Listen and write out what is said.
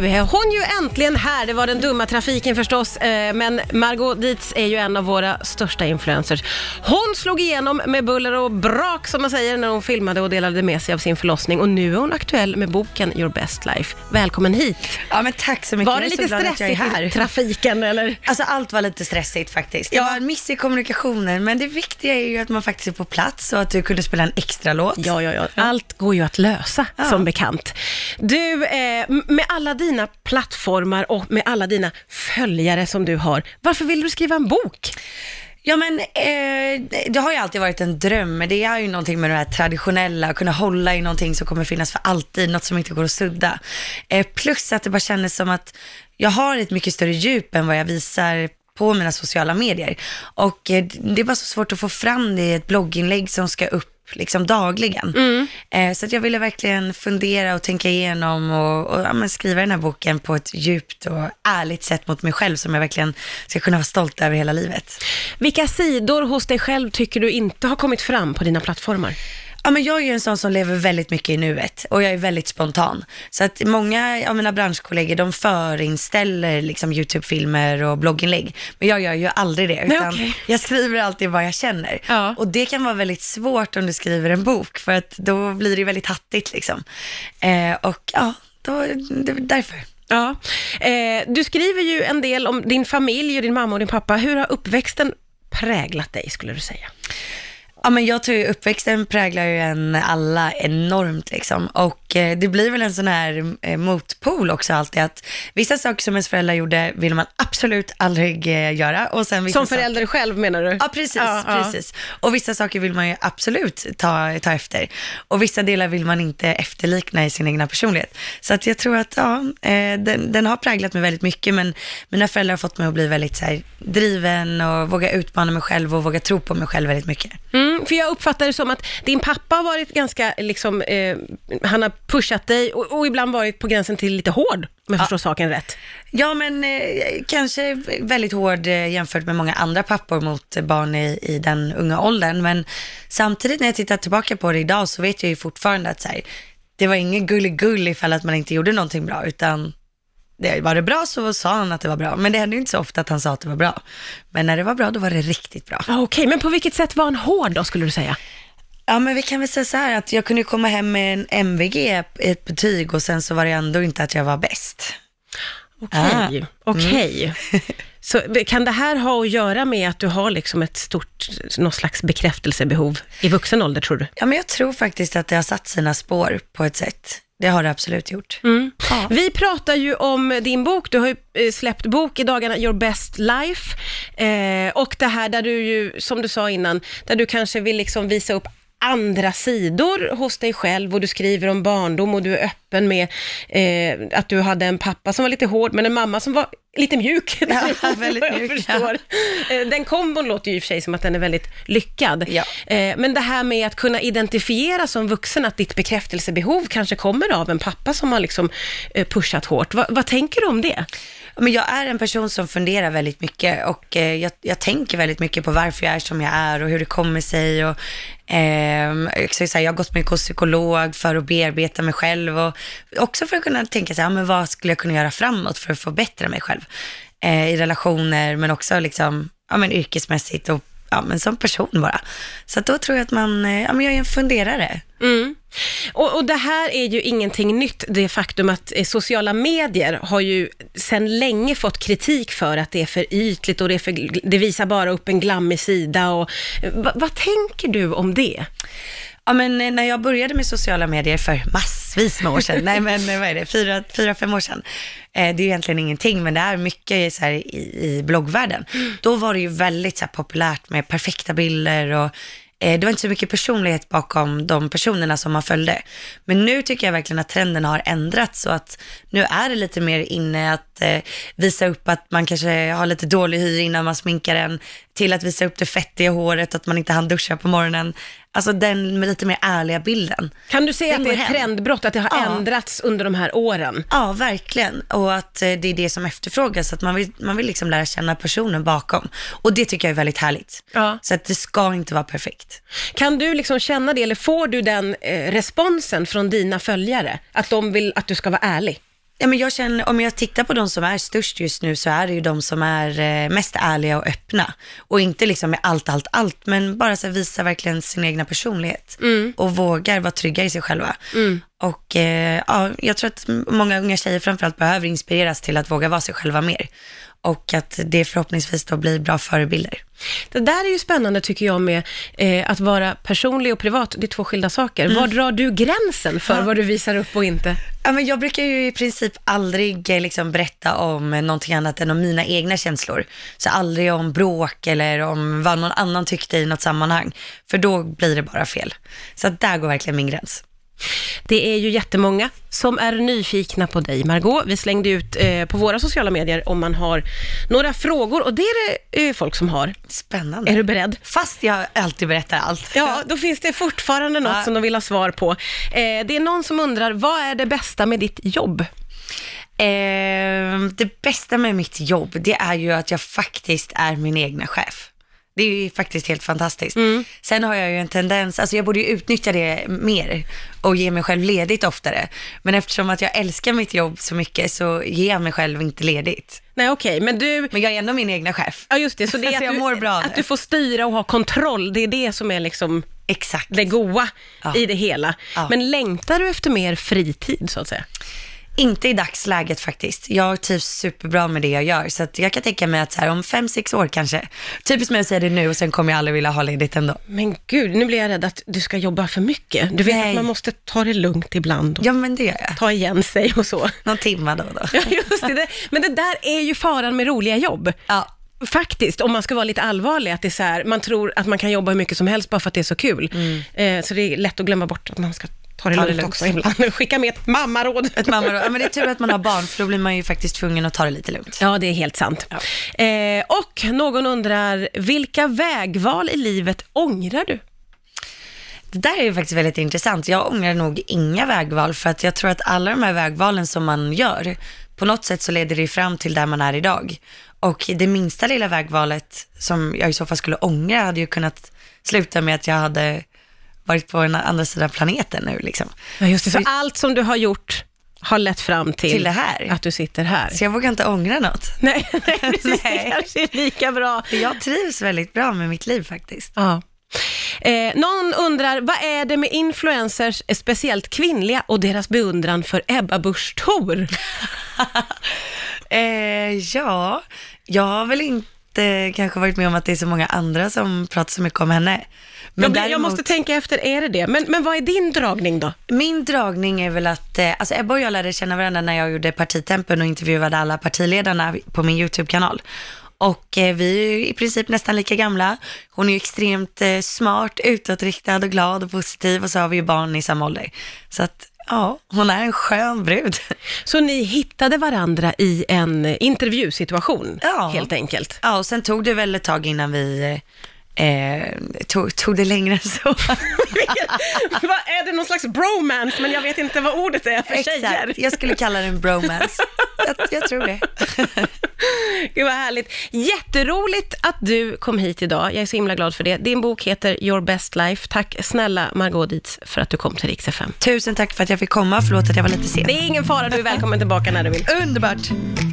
nu är hon ju äntligen här. Det var den dumma trafiken förstås, eh, men Margot Dietz är ju en av våra största influencers. Hon slog igenom med buller och brak som man säger när hon filmade och delade med sig av sin förlossning och nu är hon aktuell med boken Your Best Life. Välkommen hit. Ja men tack så mycket. Var det är lite är stressigt i här. trafiken eller? Alltså allt var lite stressigt faktiskt. Det Ja. var en miss i kommunikationen, men det viktiga är ju att man faktiskt är på plats och att du kunde spela en extra låt. Ja, ja, ja. Allt går ju att lösa, Ja. som bekant. Du, eh, med alla dina plattformar och med alla dina följare som du har, varför vill du skriva en bok? Ja men eh, det har ju alltid varit en dröm, men det är ju någonting med det här traditionella, att kunna hålla i någonting som kommer finnas för alltid, något som inte går att sudda. Eh, plus att det bara kändes som att jag har ett mycket större djup än vad jag visar på mina sociala medier. Och eh, det är bara så svårt att få fram det i ett blogginlägg som ska upp liksom dagligen. Eh, så att jag ville verkligen fundera och tänka igenom och, och ja, skriva den här boken på ett djupt och ärligt sätt mot mig själv som jag verkligen ska kunna vara stolt över hela livet. Vilka sidor hos dig själv tycker du inte har kommit fram på dina plattformar? Ja, men jag är ju en sån som lever väldigt mycket i nuet och jag är väldigt spontan. Så att många av mina branschkollegor, de förinställer liksom YouTube-filmer och blogginlägg. Men jag gör ju aldrig det, Nej, utan okej. jag skriver alltid vad jag känner. Ja. Och det kan vara väldigt svårt om du skriver en bok, för att då blir det väldigt hattigt liksom. Eh, och ja, då, det är därför. Ja. Eh, du skriver ju en del om din familj och din mamma och din pappa. Hur har uppväxten präglat dig, skulle du säga? Ja, men jag tror ju uppväxten präglar ju en alla enormt liksom. Och eh, det blir väl en sån här eh, motpol också alltid att vissa saker som ens föräldrar gjorde vill man absolut aldrig eh, göra. Och sen vissa Som saker- förälder själv menar du? Ja, precis. Ja, ja. precis. Och vissa saker vill man ju absolut ta, ta efter. Och vissa delar vill man inte efterlikna i sin egna personlighet. Så att jag tror att ja, eh, den, den har präglat mig väldigt mycket, men mina föräldrar har fått mig att bli väldigt så här, driven och våga utmana mig själv och våga tro på mig själv väldigt mycket. Mm, för jag uppfattar det som att din pappa har varit ganska, liksom, eh, han har pushat dig och, och ibland varit på gränsen till lite hård, om jag förstår saken rätt. Ja, men eh, kanske väldigt hård eh, jämfört med många andra pappor mot barn i, i den unga åldern. Men samtidigt när jag tittar tillbaka på det idag så vet jag ju fortfarande att så här, det var ingen gulligull ifall att man inte gjorde någonting bra, utan det, var det bra så sa han att det var bra. Men det hände ju inte så ofta att han sa att det var bra. Men när det var bra, då var det riktigt bra. Ah, Okej, men på vilket sätt var han hård då, skulle du säga? Ja, men vi kan väl säga så här att jag kunde komma hem med en MVG, ett betyg och sen så var det ändå inte att jag var bäst. Okej, Ah. okej. Så kan det här ha att göra med att du har liksom ett stort, något slags bekräftelsebehov i vuxen ålder, tror du? Ja, men jag tror faktiskt att det har satt sina spår på ett sätt. Det har det absolut gjort. Mm. Ja. Vi pratar ju om din bok, du har ju eh, släppt bok i dagarna, Your Best Life. Eh, och det här där du ju, som du sa innan, där du kanske vill liksom visa upp andra sidor hos dig själv och du skriver om barndom och du är öppen med eh, att du hade en pappa som var lite hård men en mamma som var lite mjuk. Ja, väldigt jag mjuk, förstår. Eh, Den kombon låter ju i och för sig som att den är väldigt lyckad. Ja. Eh, Men det här med att kunna identifiera som vuxen att ditt bekräftelsebehov kanske kommer av en pappa som har liksom eh, pushat hårt. Va, vad tänker du om det? Men jag är en person som funderar väldigt mycket och eh, jag, jag tänker väldigt mycket på varför jag är som jag är och hur det kommer sig. Och, eh, också så här, jag har gått med hos psykolog för att bearbeta mig själv och också för att kunna tänka så här, men vad skulle jag kunna göra framåt för att förbättra mig själv eh, i relationer men också liksom, ja, men yrkesmässigt och ja, men som person bara. Så då tror jag att man, eh, ja, men jag är en funderare. Mm. Och, och det här är ju ingenting nytt, det faktum att eh, sociala medier har ju sedan länge fått kritik för att det är för ytligt och det, för, det visar bara upp en glammig sida. Och, eh, va, vad tänker du om det? Ja, men eh, när jag började med sociala medier för massvis med år sedan, nej men vad är det, fyra, fyra fem år sedan, det är ju egentligen ingenting, men det är mycket så här, i, i bloggvärlden. Då var det ju väldigt så populärt med perfekta bilder och Eh, det var inte så mycket personlighet bakom de personerna som man följde. Men nu tycker jag verkligen att trenden har ändrats så att nu är det lite mer inne att eh, visa upp att man kanske har lite dålig hy innan man sminkar en, till att visa upp det fettiga håret, att man inte hann duscha på morgonen. Alltså den med lite mer ärliga bilden. Kan du säga att det är ett hem. trendbrott, att det har Ja. ändrats under de här åren? Ja, verkligen. Och att eh, det är det som efterfrågas, att man vill, man vill liksom lära känna personen bakom. Och det tycker jag är väldigt härligt. Ja. Så att det ska inte vara perfekt. Kan du liksom känna det, eller får du den eh, responsen från dina följare? Att de vill att du ska vara ärlig? Ja, men jag känner, om jag tittar på de som är störst just nu så är det ju de som är eh, mest ärliga och öppna. Och inte liksom med allt, allt, allt, men bara så här, visa verkligen sin egna personlighet. Och vågar vara trygga i sig själva. Och eh, ja, jag tror att många unga tjejer framförallt behöver inspireras till att våga vara sig själva mer. Och att det förhoppningsvis då blir bra förebilder. Det där är ju spännande tycker jag med eh, att vara personlig och privat, det är två skilda saker. Var drar du gränsen för vad du visar upp och inte? Ja, men jag brukar ju i princip aldrig eh, liksom berätta om någonting annat än om mina egna känslor. Så aldrig om bråk eller om vad någon annan tyckte i något sammanhang. För då blir det bara fel. Så där går verkligen min gräns. Det är ju jättemånga som är nyfikna på dig, Margot. Vi slängde ut eh, på våra sociala medier om man har några frågor och det är det eh, folk som har. Spännande. Är du beredd? Fast jag alltid berättar allt. Ja, då finns det fortfarande något Ja. som de vill ha svar på. Eh, det är någon som undrar, vad är det bästa med ditt jobb? Eh, det bästa med mitt jobb, det är ju att jag faktiskt är min egna chef. Det är ju faktiskt helt fantastiskt. Sen har jag ju en tendens, alltså jag borde ju utnyttja det mer och ge mig själv ledigt oftare. Men eftersom att jag älskar mitt jobb så mycket så ger jag mig själv inte ledigt. Nej, okej, men du... Men jag är ändå min egna chef. Ja, just det. Så det är Så att, jag du, mår bra att du får styra och ha kontroll. Det är det som är liksom Exakt. det goa Ja. i det hela. Ja. Men längtar du efter mer fritid, så att säga? Inte i dagsläget faktiskt. Jag trivs superbra med det jag gör. Så jag kan tänka mig att så här, om fem, sex år kanske. Typiskt mig att säga det nu och sen kommer jag aldrig vilja ha ledigt ändå. Men gud, nu blir jag rädd att du ska jobba för mycket. Du vet Nej. att man måste ta det lugnt ibland och Ja men det gör jag. ta igen sig och så. Någon timma då och då. Ja, just det. Men det där är ju faran med roliga jobb. Ja. Faktiskt, om man ska vara lite allvarlig, att det är så här, man tror att man kan jobba hur mycket som helst bara för att det är så kul. Eh, så det är lätt att glömma bort att man ska ta det, Ta det lugnt, lugnt. också ibland. Skicka med ett mammaråd. Ett mammaråd. Ja, men det är tur att man har barn, för då blir man ju faktiskt tvungen att ta det lite lugnt. Ja, det är helt sant. Eh, och någon undrar, vilka vägval i livet ångrar du? Det där är ju faktiskt väldigt intressant. Jag ångrar nog inga vägval, för att jag tror att alla de här vägvalen som man gör, på något sätt så leder det fram till där man är idag. Och det minsta lilla vägvalet som jag i så fall skulle ångra hade ju kunnat sluta med att jag hade varit på en andra sidan planeten nu liksom. Ja, just det. Så allt som du har gjort har lett fram till, Till det att du sitter här. Så jag vågar inte ångra något. Nej, nej precis. Det Nej. kanske är lika bra. Jag trivs väldigt bra med mitt liv faktiskt. Ja. Eh, någon undrar, vad är det med influencers, speciellt kvinnliga, och deras beundran för Ebba Busch Thor? Eh, ja, jag har väl inte kanske varit med om att det är så många andra som pratar så mycket om henne. Men Jag, blir- jag däremot- måste tänka efter, är det det? Men, men vad är din dragning då? Min dragning är väl att, eh, alltså Ebba och jag lärde känna varandra när jag gjorde partitempen och intervjuade alla partiledarna på min YouTube-kanal. Och eh, vi är ju i princip nästan lika gamla. Hon är ju extremt eh, smart, utåtriktad och glad och positiv och så har vi ju barn i samma ålder. Så att, ja, hon är en skön brud. Så ni hittade varandra i en eh, intervjusituation, Ja. helt enkelt? Ja, och sen tog det väl ett tag innan vi eh, tog, tog det längre än så. Är det någon slags bromance? Men jag vet inte vad ordet är för tjejer. Exakt, jag skulle kalla det en bromance. jag, jag tror det. Gud vad härligt. Jätteroligt att du kom hit idag. Jag är så himla glad för det. Din bok heter Your Best Life. Tack snälla Margot Dietz för att du kom till Rix FM. Tusen tack för att jag fick komma, förlåt att jag var lite sen. Det är ingen fara, du är välkommen tillbaka när du vill. Underbart!